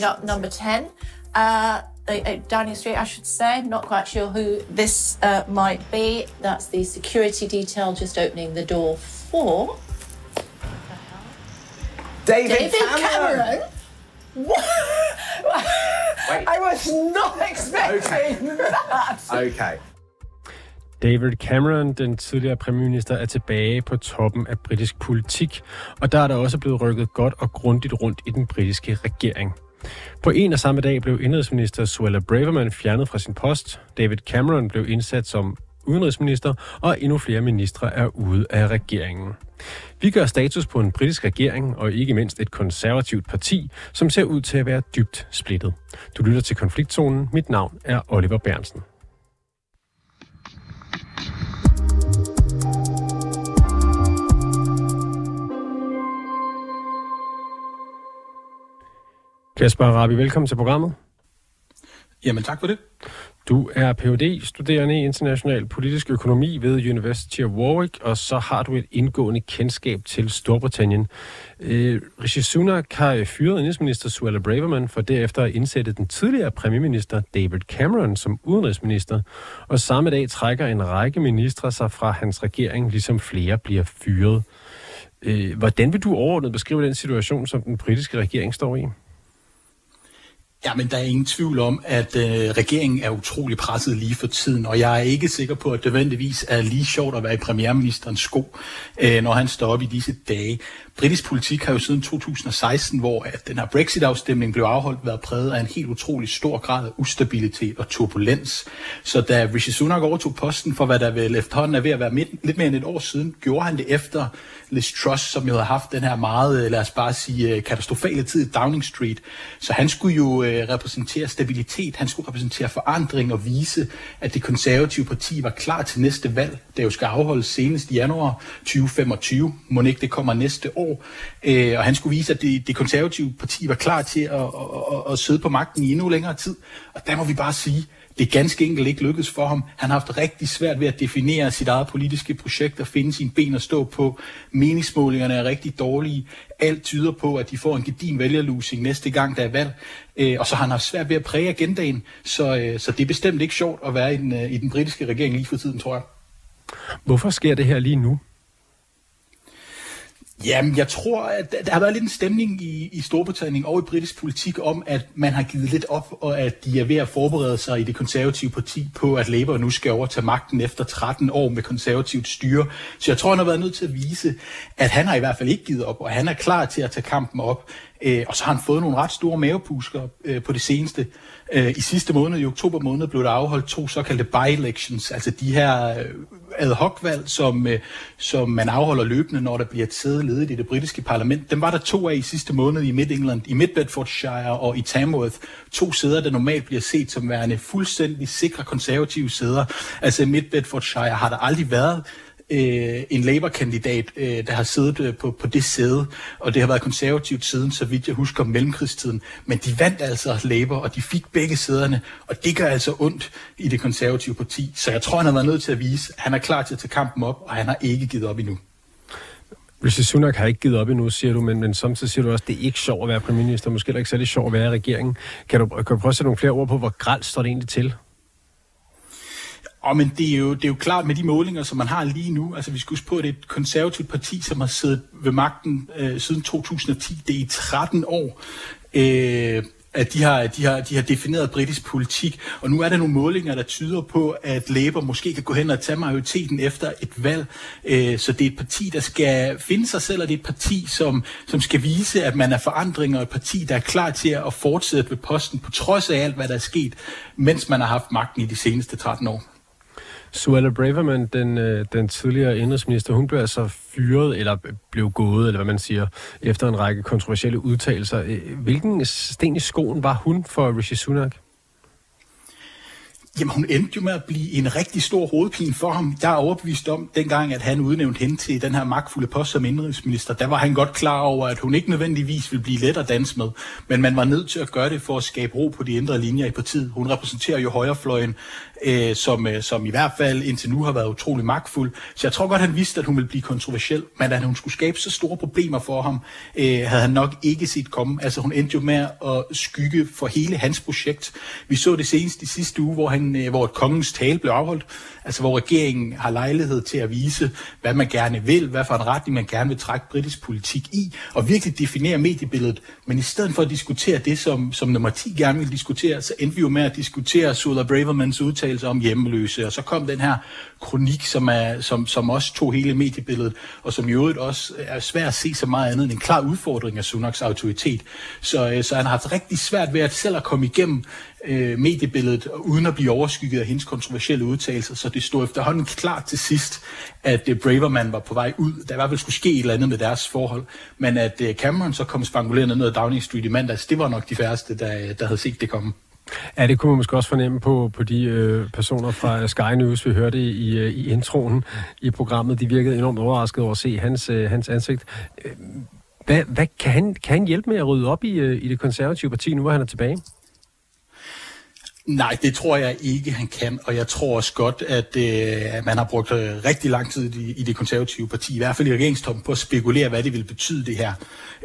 Coming up, number 10. Uh, uh, Downing Street, I should say. Not quite sure who this uh, might be. That's the security detail just opening the door for David, David Cameron. Cameron. I was not expecting that. Okay. David Cameron, den tidligere premierminister, er tilbage på toppen af britisk politik, og der er der også blevet rykket godt og grundigt rundt i den britiske regering. På en og samme dag blev indrigsminister Suella Braverman fjernet fra sin post, David Cameron blev indsat som udenrigsminister, og endnu flere ministre er ude af regeringen. Vi gør status på en britisk regering, og ikke mindst et konservativt parti, som ser ud til at være dybt splittet. Du lytter til Konfliktzonen. Mit navn er Oliver Bernsen. Kasper Arabi, velkommen til programmet. Jamen tak for det. Du er phd studerende i international politisk økonomi ved University of Warwick, og så har du et indgående kendskab til Storbritannien. Øh, Rishi Sunak har fyret indrigsminister Suella Braverman for derefter at indsætte den tidligere premierminister David Cameron som udenrigsminister, og samme dag trækker en række ministre sig fra hans regering, ligesom flere bliver fyret. Øh, hvordan vil du overordnet beskrive den situation, som den britiske regering står i? Ja, men der er ingen tvivl om, at øh, regeringen er utrolig presset lige for tiden, og jeg er ikke sikker på, at det nødvendigvis er lige sjovt at være i premierministerens sko, øh, når han står op i disse dage. Britisk politik har jo siden 2016, hvor at den her Brexit-afstemning blev afholdt, været præget af en helt utrolig stor grad af ustabilitet og turbulens. Så da Rishi Sunak overtog posten for, hvad der vel efterhånden er ved at være midt, lidt mere end et år siden, gjorde han det efter Liz Truss, som jo havde haft den her meget, øh, lad os bare sige, øh, katastrofale tid i Downing Street. Så han skulle jo øh, Øh, repræsentere stabilitet, han skulle repræsentere forandring og vise, at det konservative parti var klar til næste valg, der jo skal afholdes senest i januar 2025. Må ikke det kommer næste år. Øh, og han skulle vise, at det, det konservative parti var klar til at, at, at, at sidde på magten i endnu længere tid. Og der må vi bare sige, det er ganske enkelt ikke lykkedes for ham. Han har haft rigtig svært ved at definere sit eget politiske projekt og finde sine ben at stå på. Meningsmålingerne er rigtig dårlige. Alt tyder på, at de får en gedin vælgerlusing næste gang, der er valg. Øh, og så har han haft svært ved at præge agendaen. Så, øh, så det er bestemt ikke sjovt at være i den, øh, i den britiske regering lige for tiden, tror jeg. Hvorfor sker det her lige nu? Jamen, jeg tror, at der har været lidt en stemning i, i Storbritannien og i britisk politik om, at man har givet lidt op, og at de er ved at forberede sig i det konservative parti på, at Labour nu skal overtage magten efter 13 år med konservativt styre. Så jeg tror, han har været nødt til at vise, at han har i hvert fald ikke givet op, og han er klar til at tage kampen op. Øh, og så har han fået nogle ret store mavepusker øh, på det seneste. Øh, I sidste måned, i oktober måned, blev der afholdt to såkaldte by-elections, altså de her øh, ad hoc-valg, som, øh, som man afholder løbende, når der bliver et sæde ledet i det britiske parlament. Dem var der to af i sidste måned i Mid-England, i Mid-Bedfordshire og i Tamworth. To sæder, der normalt bliver set som værende fuldstændig sikre konservative sæder. Altså i Mid-Bedfordshire har der aldrig været øh, en Labour-kandidat, øh, der har siddet øh, på, på det sæde, og det har været konservativt siden, så vidt jeg husker, mellemkrigstiden. Men de vandt altså Labour, og de fik begge sæderne, og det gør altså ondt i det konservative parti. Så jeg tror, han har været nødt til at vise, at han er klar til at tage kampen op, og han har ikke givet op endnu. Rishi Sunak har ikke givet op endnu, siger du, men, men samtidig siger du også, at det er ikke sjovt at være premierminister, måske heller ikke særlig sjovt at være i regeringen. Kan du, kan du prøve at sætte nogle flere ord på, hvor grælt står det egentlig til? Og men det er, jo, det er jo klart med de målinger, som man har lige nu. Altså vi skal huske på, at det er et konservativt parti, som har siddet ved magten øh, siden 2010. Det er i 13 år. Øh, at de har, de, har, de har defineret britisk politik, og nu er der nogle målinger, der tyder på, at Labour måske kan gå hen og tage majoriteten efter et valg. Øh, så det er et parti, der skal finde sig selv, og det er et parti, som, som skal vise, at man er forandringer, og et parti, der er klar til at fortsætte ved posten, på trods af alt, hvad der er sket, mens man har haft magten i de seneste 13 år. Suella Braverman, den, øh, den tidligere indrigsminister, hun blev altså fyret, eller blev gået, eller hvad man siger, efter en række kontroversielle udtalelser. Øh, hvilken sten i skoen var hun for Rishi Sunak? Jamen, hun endte jo med at blive en rigtig stor hovedpine for ham. Jeg er overbevist om, dengang, at han udnævnte hende til den her magtfulde post som indrigsminister, der var han godt klar over, at hun ikke nødvendigvis ville blive let at danse med, men man var nødt til at gøre det for at skabe ro på de indre linjer i partiet. Hun repræsenterer jo højrefløjen, øh, som, øh, som i hvert fald indtil nu har været utrolig magtfuld. Så jeg tror godt, han vidste, at hun ville blive kontroversiel, men at hun skulle skabe så store problemer for ham, øh, havde han nok ikke set komme. Altså hun endte jo med at skygge for hele hans projekt. Vi så det senest i sidste uge, hvor, han, øh, hvor et kongens tale blev afholdt, altså hvor regeringen har lejlighed til at vise, hvad man gerne vil, hvad for en retning man gerne vil trække britisk politik i, og virkelig definere mediebilledet. Men i stedet for at diskutere det, som, som nummer 10 gerne vil diskutere, så endte vi jo med at diskutere Sula Bravermans udtalelse om hjemløse, og så kom den her kronik, som, er, som, som også tog hele mediebilledet, og som i øvrigt også er svært at se så meget andet end en klar udfordring af Sunaks autoritet. Så, øh, så han har haft rigtig svært ved at selv at komme igennem øh, mediebilledet, uden at blive overskygget af hendes kontroversielle udtalelser, så det stod efterhånden klart til sidst, at øh, Braverman var på vej ud. Der i hvert fald skulle ske et eller andet med deres forhold, men at øh, Cameron så kom spangulerende ned ad Downing Street i mandags, det var nok de færreste, der, øh, der havde set det komme. Ja, det kunne man måske også fornemme på, på de øh, personer fra Sky News, vi hørte i, øh, i introen i programmet. De virkede enormt overrasket over at se hans, øh, hans ansigt. Hvad, hvad kan, han, kan han hjælpe med at rydde op i, øh, i det konservative parti, nu hvor han er tilbage? Nej, det tror jeg ikke, han kan, og jeg tror også godt, at, øh, man har brugt øh, rigtig lang tid i, i det konservative parti, i hvert fald i regeringstoppen, på at spekulere, hvad det vil betyde det her.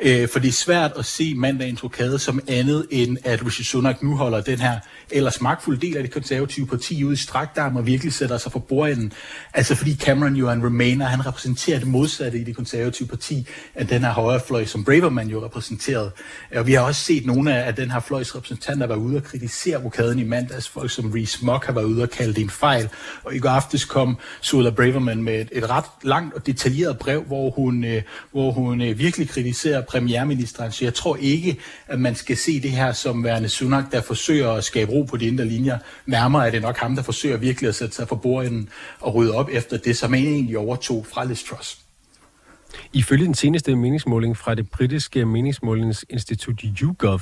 Øh, for det er svært at se mandagens rokade som andet, end at Rishi Sunak nu holder den her ellers magtfulde del af det konservative parti ud i strakdarm og virkelig sætter sig for bordenden. Altså fordi Cameron jo er en remainer, han repræsenterer det modsatte i det konservative parti af den her højrefløj, som Braverman jo repræsenterede. Og vi har også set nogle af den her fløjs repræsentanter være ude og kritisere rokaden i mandags. Folk som Rees Mock har været ude og kalde det en fejl. Og i går aftes kom Sula Braverman med et, et ret langt og detaljeret brev, hvor hun, øh, hvor hun øh, virkelig kritiserer premierministeren. Så jeg tror ikke, at man skal se det her som værende Sunak, der forsøger at skabe ro på de indre linjer. Nærmere er det nok ham, der forsøger virkelig at sætte sig for bordenden og rydde op efter det, som han egentlig overtog fra Liz Truss. Ifølge den seneste meningsmåling fra det britiske meningsmålingsinstitut YouGov,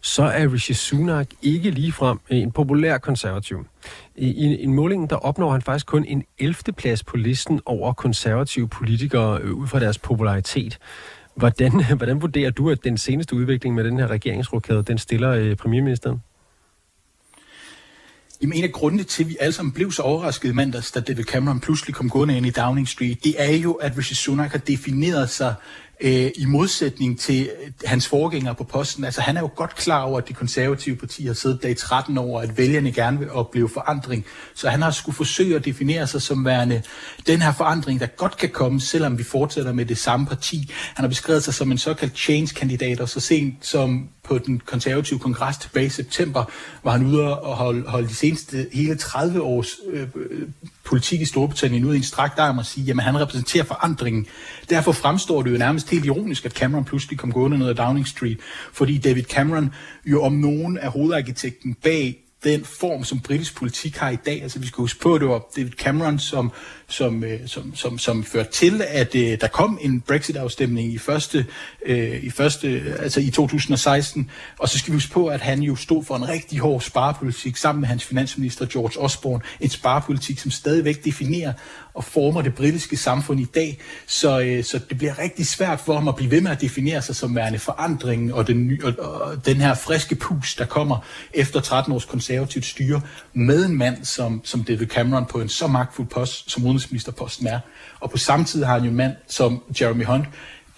så er Rishi Sunak ikke ligefrem en populær konservativ. I en måling, der opnår han faktisk kun en 11. plads på listen over konservative politikere øh, ud fra deres popularitet. Hvordan, hvordan vurderer du, at den seneste udvikling med den her regeringsrokade, den stiller øh, premierministeren? Jamen en af grundene til, at vi alle sammen blev så overrasket mandags, da David Cameron pludselig kom gående ind i Downing Street, det er jo, at Rishi Sunak har defineret sig øh, i modsætning til øh, hans forgængere på posten. Altså han er jo godt klar over, at det konservative parti har siddet der i 13 år, at vælgerne gerne vil opleve forandring. Så han har skulle forsøge at definere sig som værende den her forandring, der godt kan komme, selvom vi fortsætter med det samme parti. Han har beskrevet sig som en såkaldt change-kandidat, og så sent som på den konservative kongres tilbage i september, var han ude og holde, holde de seneste hele 30 års øh, politik i Storbritannien ud i en strakt arm og sige, jamen han repræsenterer forandringen. Derfor fremstår det jo nærmest helt ironisk, at Cameron pludselig kom gående ned ad Downing Street, fordi David Cameron jo om nogen er hovedarkitekten bag den form, som britisk politik har i dag. Altså vi skal huske på, at det var David Cameron, som, som, øh, som, som, som førte til, at øh, der kom en Brexit-afstemning i første, øh, i første, altså i 2016. Og så skal vi huske på, at han jo stod for en rigtig hård sparepolitik sammen med hans finansminister George Osborne. En sparepolitik, som stadigvæk definerer og former det britiske samfund i dag. Så, øh, så det bliver rigtig svært for ham at blive ved med at definere sig som værende forandringen og den, ny, og, og den her friske pus, der kommer efter 13 års konservativt styre med en mand som, som David Cameron på en så magtfuld post, som udenrigsministerposten er. Og på samme tid har han jo en mand som Jeremy Hunt,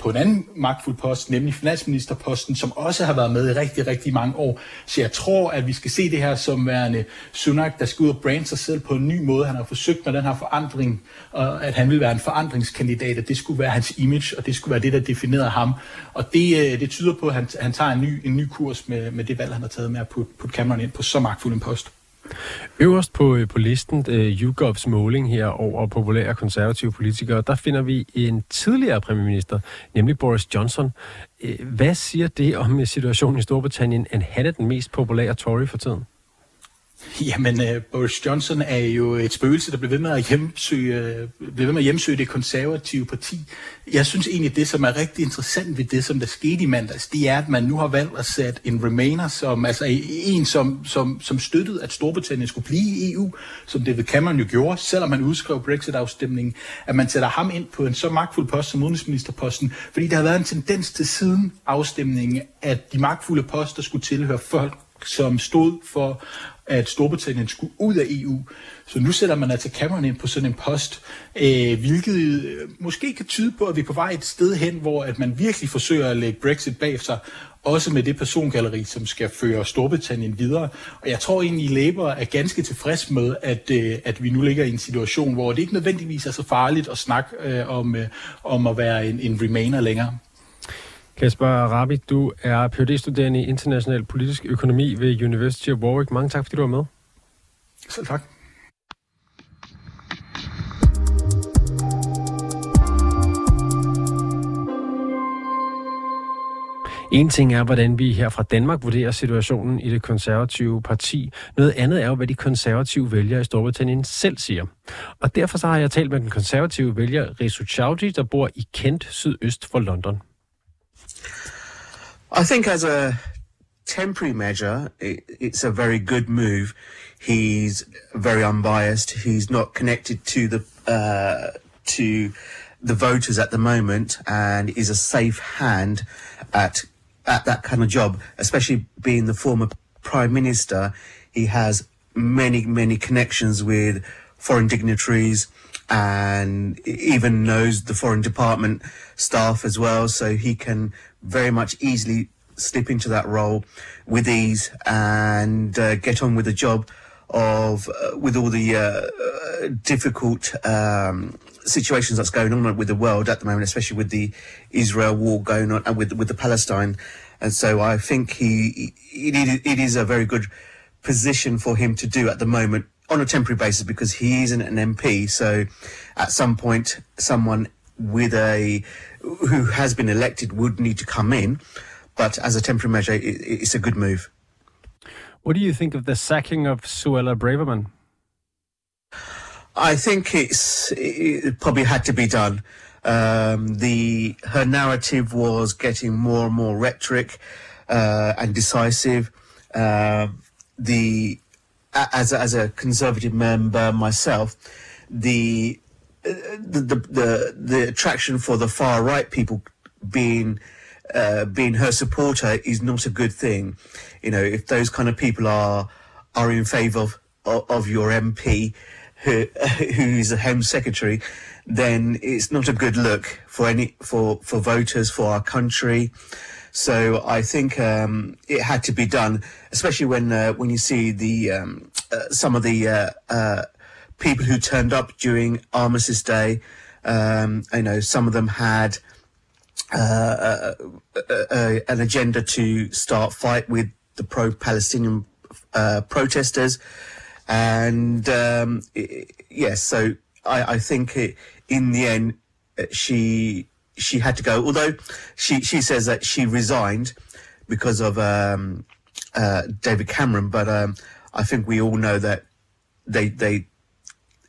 på en anden magtfuld post, nemlig finansministerposten, som også har været med i rigtig, rigtig mange år. Så jeg tror, at vi skal se det her som værende Sunak, der skal ud og brande sig selv på en ny måde. Han har forsøgt med den her forandring, og at han vil være en forandringskandidat, og det skulle være hans image, og det skulle være det, der definerede ham. Og det, øh, det tyder på, at han, han tager en ny, en ny kurs med, med det valg, han har taget med at putte, putte Cameron ind på så magtfuld en post. Øverst på, øh, på listen, uh, YouGovs måling her over populære konservative politikere, der finder vi en tidligere premierminister, nemlig Boris Johnson. Uh, hvad siger det om situationen i Storbritannien, at han er den mest populære Tory for tiden? Jamen, uh, Boris Johnson er jo et spøgelse, der bliver ved med at hjemsøge, uh, bliver ved med at hjemsøge det konservative parti. Jeg synes egentlig, det, som er rigtig interessant ved det, som der skete i mandags, det er, at man nu har valgt at sætte en remainer, som, altså en, som, som, som støttede, at Storbritannien skulle blive i EU, som David Cameron jo gjorde, selvom man udskrev Brexit-afstemningen, at man sætter ham ind på en så magtfuld post som udenrigsministerposten, fordi der har været en tendens til siden afstemningen, at de magtfulde poster skulle tilhøre folk, som stod for at Storbritannien skulle ud af EU. Så nu sætter man altså Cameron ind på sådan en post, øh, hvilket øh, måske kan tyde på, at vi er på vej et sted hen, hvor at man virkelig forsøger at lægge Brexit bag sig, også med det persongalleri, som skal føre Storbritannien videre. Og jeg tror egentlig, Labour er ganske tilfreds med, at, øh, at vi nu ligger i en situation, hvor det ikke nødvendigvis er så farligt at snakke øh, om, øh, om at være en, en remainer længere. Kasper Arabi, du er phd studerende i international politisk økonomi ved University of Warwick. Mange tak, fordi du var med. Selv tak. En ting er, hvordan vi her fra Danmark vurderer situationen i det konservative parti. Noget andet er jo, hvad de konservative vælgere i Storbritannien selv siger. Og derfor så har jeg talt med den konservative vælger Risu Chowdhury, der bor i Kent, sydøst for London. I think as a temporary measure, it, it's a very good move. He's very unbiased. He's not connected to the uh, to the voters at the moment, and is a safe hand at at that kind of job. Especially being the former prime minister, he has many many connections with foreign dignitaries and even knows the foreign department staff as well. So he can very much easily slip into that role with ease and uh, get on with the job of uh, with all the uh, difficult um, situations that's going on with the world at the moment, especially with the Israel war going on and with with the Palestine. And so I think he it, it is a very good position for him to do at the moment on a temporary basis because he isn't an MP. So at some point, someone with a who has been elected would need to come in. But as a temporary measure, it, it's a good move. What do you think of the sacking of Suella Braverman? I think it's it probably had to be done. Um, the her narrative was getting more and more rhetoric uh, and decisive. Uh, the as a, as a conservative member myself, the, the the the the attraction for the far right people being uh, being her supporter is not a good thing. You know, if those kind of people are are in favour of, of, of your MP who who is a Home Secretary, then it's not a good look for any for for voters for our country. So I think um, it had to be done, especially when uh, when you see the um, uh, some of the uh, uh people who turned up during Armistice Day. Um, I know some of them had uh, uh, an agenda to start fight with the pro-Palestinian protesters, and um, it, yes, so I, I think it, in the end she she had to go. Although she she says that she resigned because of um, uh, David Cameron, but um, I think we all know that they they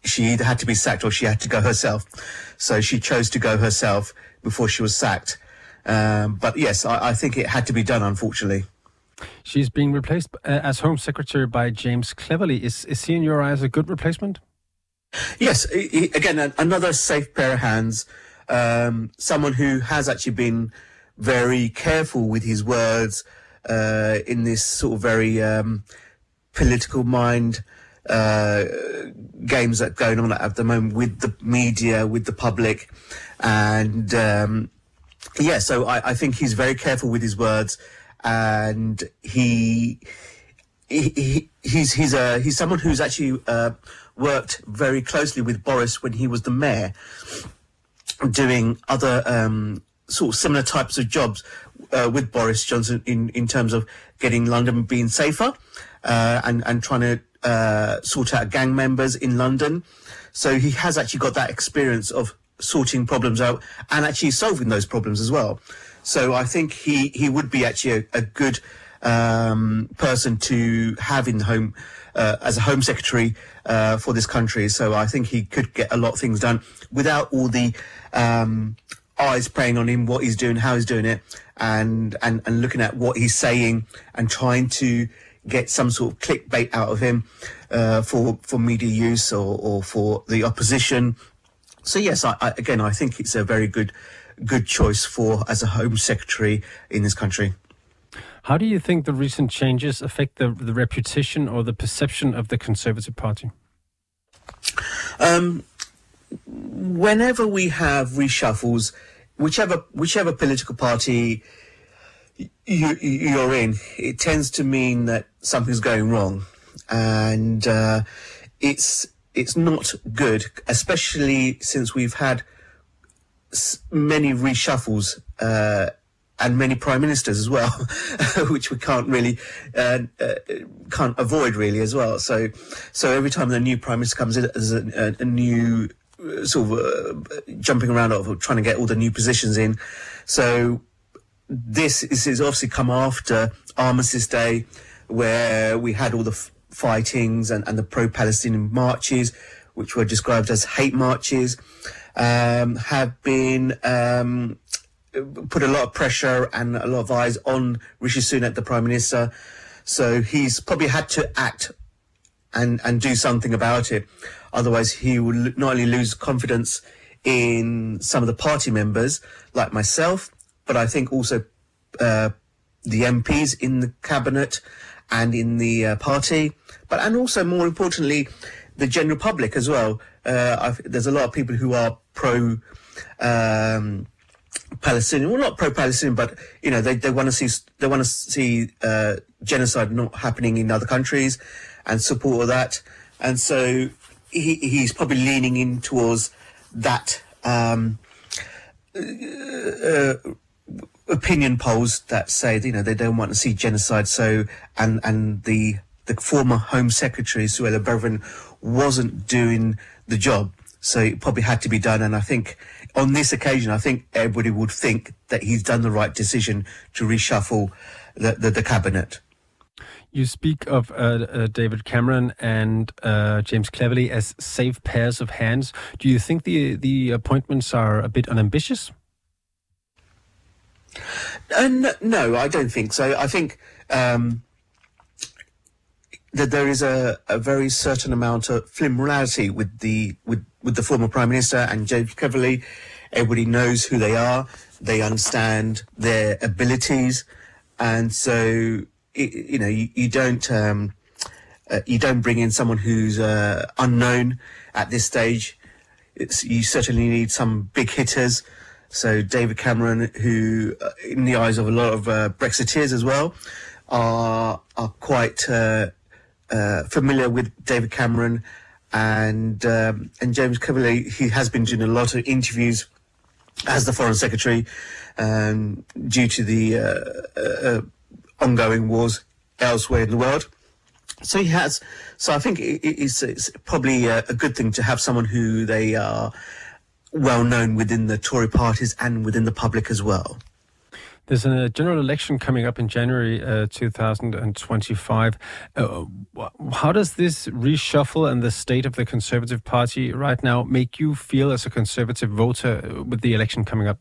she either had to be sacked or she had to go herself. So she chose to go herself before she was sacked. Um, but yes, I, I, think it had to be done, unfortunately. She's being replaced uh, as Home Secretary by James Cleverly. Is, is he, in your eyes, a good replacement? Yes, he, again, another safe pair of hands um, someone who has actually been very careful with his words uh, in this sort of very um, political mind uh, games that are going on at the moment with the media, with the public, and um, yeah. So I, I, think he's very careful with his words, and he. he, he's he's a he's someone who's actually uh, worked very closely with Boris when he was the mayor, doing other um, sort of similar types of jobs uh, with Boris Johnson in, in terms of getting London being safer uh, and, and trying to uh, sort out gang members in London. So he has actually got that experience of sorting problems out and actually solving those problems as well. So I think he, he would be actually a, a good um, person to have in the home uh, as a Home Secretary uh, for this country. So I think he could get a lot of things done without all the um, eyes preying on him, what he's doing, how he's doing it, and and and looking at what he's saying and trying to get some sort of clickbait out of him uh, for for media use or, or for the opposition. So yes, I, I, again, I think it's a very good good choice for as a Home Secretary in this country. How do you think the recent changes affect the the reputation or the perception of the Conservative Party? Um, whenever we have reshuffles, whichever whichever political party you, you're in, it tends to mean that something's going wrong, and uh, it's it's not good, especially since we've had many reshuffles uh, and many prime ministers as well, which we can't really uh, uh, can't avoid really as well. So so every time the new prime minister comes in, there's a, a, a new uh, sort of uh, jumping around of trying to get all the new positions in. So this is, is obviously come after Armistice Day, where we had all the f- fightings and, and the pro-Palestinian marches, which were described as hate marches, um, have been um, put a lot of pressure and a lot of eyes on Rishi Sunak, the Prime Minister. So he's probably had to act and, and do something about it. Otherwise, he will not only lose confidence in some of the party members, like myself, but I think also uh, the MPs in the cabinet and in the uh, party, but and also more importantly, the general public as well. Uh, there's a lot of people who are pro. Um, Palestinian, well, not pro-Palestinian, but you know, they, they want to see they want to see uh, genocide not happening in other countries, and support of that. And so he, he's probably leaning in towards that um, uh, opinion polls that say you know they don't want to see genocide. So and and the the former Home Secretary Suella Braverman wasn't doing the job, so it probably had to be done. And I think on this occasion, I think everybody would think that he's done the right decision to reshuffle the the, the cabinet. You speak of uh, uh, David Cameron and uh, James Cleverly as safe pairs of hands. Do you think the the appointments are a bit unambitious? Uh, no, I don't think so. I think um, that there is a, a very certain amount of familiarity with the with, with the former prime minister and James Cleverly. Everybody knows who they are. They understand their abilities, and so you know you, you don't um, uh, you don't bring in someone who's uh, unknown at this stage. It's, you certainly need some big hitters so David Cameron, who, uh, in the eyes of a lot of uh, Brexiteers as well, are are quite uh, uh familiar with David Cameron and um, and James Cleverly. He has been doing a lot of interviews as the Foreign Secretary um, due to the uh, uh, ongoing wars elsewhere in the world. So he has. So I think it's, it's probably a, a good thing to have someone who they are well known within the Tory parties and within the public as well. There's a general election coming up in January uh, 2025. Uh, how does this reshuffle and the state of the Conservative Party right now make you feel as a Conservative voter with the election coming up?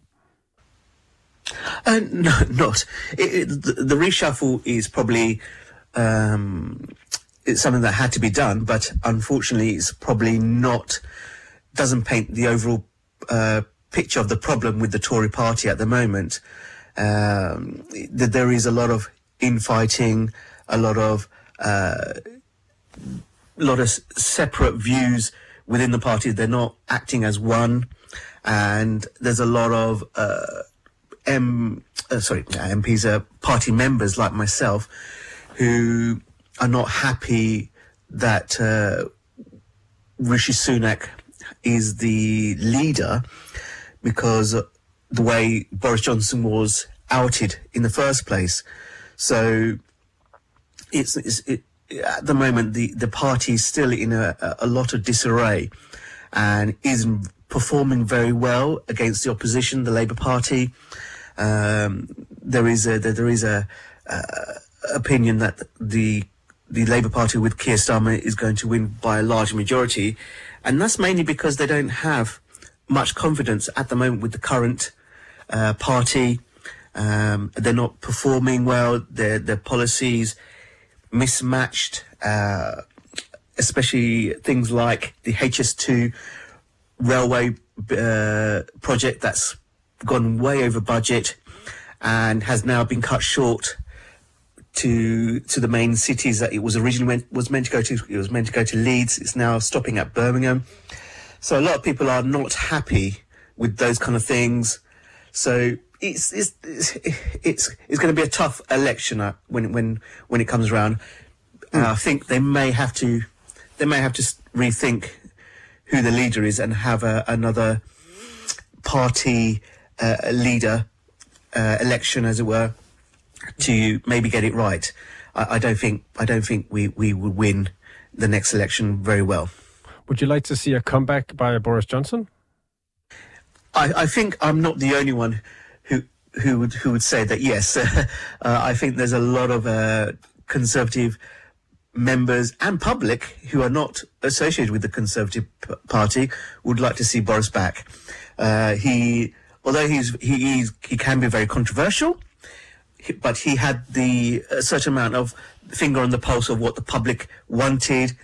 Uh, no, not. It, it, the, the, reshuffle is probably um, it's something that had to be done, but unfortunately, it's probably not. Doesn't paint the overall uh, picture of the problem with the Tory party at the moment. Um, that there is a lot of infighting, a lot of uh, lot of separate views within the party. They're not acting as one, and there's a lot of uh, M, uh, sorry, MPs, are party members like myself, who are not happy that uh, Rishi Sunak is the leader because the way Boris Johnson was outed in the first place. So it's, it's it, at the moment the, the party is still in a, a lot of disarray and isn't performing very well against the opposition, the Labour Party. Um, there is a there is a uh, opinion that the the Labour Party with Keir Starmer is going to win by a large majority, and that's mainly because they don't have much confidence at the moment with the current uh, party. Um, they're not performing well. Their their policies mismatched, uh, especially things like the HS2 railway uh, project that's gone way over budget and has now been cut short to to the main cities that it was originally meant, was meant to go to. It was meant to go to Leeds. It's now stopping at Birmingham. So a lot of people are not happy with those kind of things. So it's it's it's it's, it's going to be a tough election uh, when when when it comes around. Mm. I think they may have to they may have to rethink who the leader is and have a, another party uh, leader uh, election, as it were, to maybe get it right. I, I don't think I don't think we, we would win the next election very well. Would you like to see a comeback by Boris Johnson? I, I think I'm not the only one who who would who would say that. Yes, uh, I think there's a lot of uh, conservative members and public who are not associated with the Conservative P- Party would like to see Boris back. Uh, he, although he's he he's, he can be very controversial, but he had the a certain amount of finger on the pulse of what the public wanted,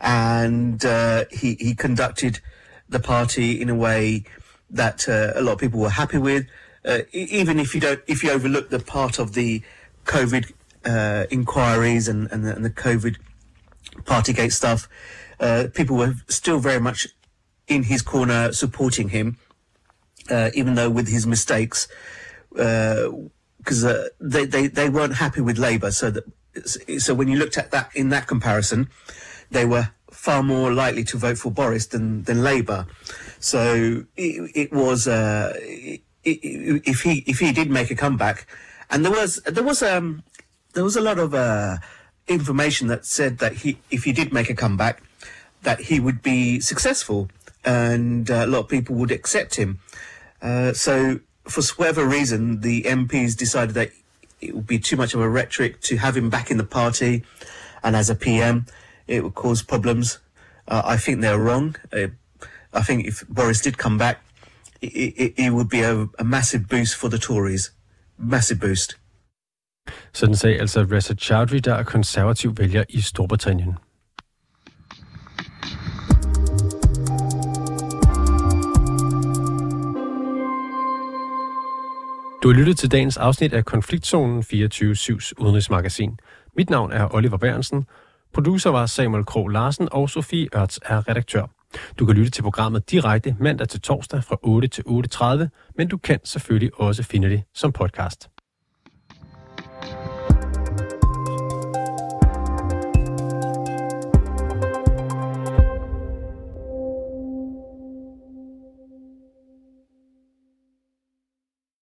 and uh, he he conducted the party in a way that uh, a lot of people were happy with. Uh, even if you don't, if you overlook the part of the COVID uh, inquiries and, and, the, and the COVID Partygate stuff, uh, people were still very much in his corner supporting him, uh, even though with his mistakes, because uh, they, they, they weren't happy with Labour. So that so when you looked at that in that comparison, they were far more likely to vote for Boris than than Labour. So it, it was uh, if he if he did make a comeback, and there was there was um there was a lot of uh, information that said that he if he did make a comeback, that he would be successful, and uh, a lot of people would accept him. Uh, so for whatever reason, the MPs decided that it would be too much of a rhetoric to have him back in the party, and as a PM, it would cause problems. Uh, I think they're wrong. Uh, I think if Boris did come back, it, it, it would be a, a massive boost for the Tories. Massive boost. Sådan sagde altså Rezu Chowdhury, der er konservativ vælger i Storbritannien. Du har lyttet til dagens afsnit af Konfliktzonen 24-7's udenrigsmagasin. Mit navn er Oliver Bærensen. Producer var Samuel Krog Larsen, og Sofie Ørts er redaktør. Du kan lytte til programmet direkte mandag til torsdag fra 8 til 8.30, men du kan selvfølgelig også finde det som podcast.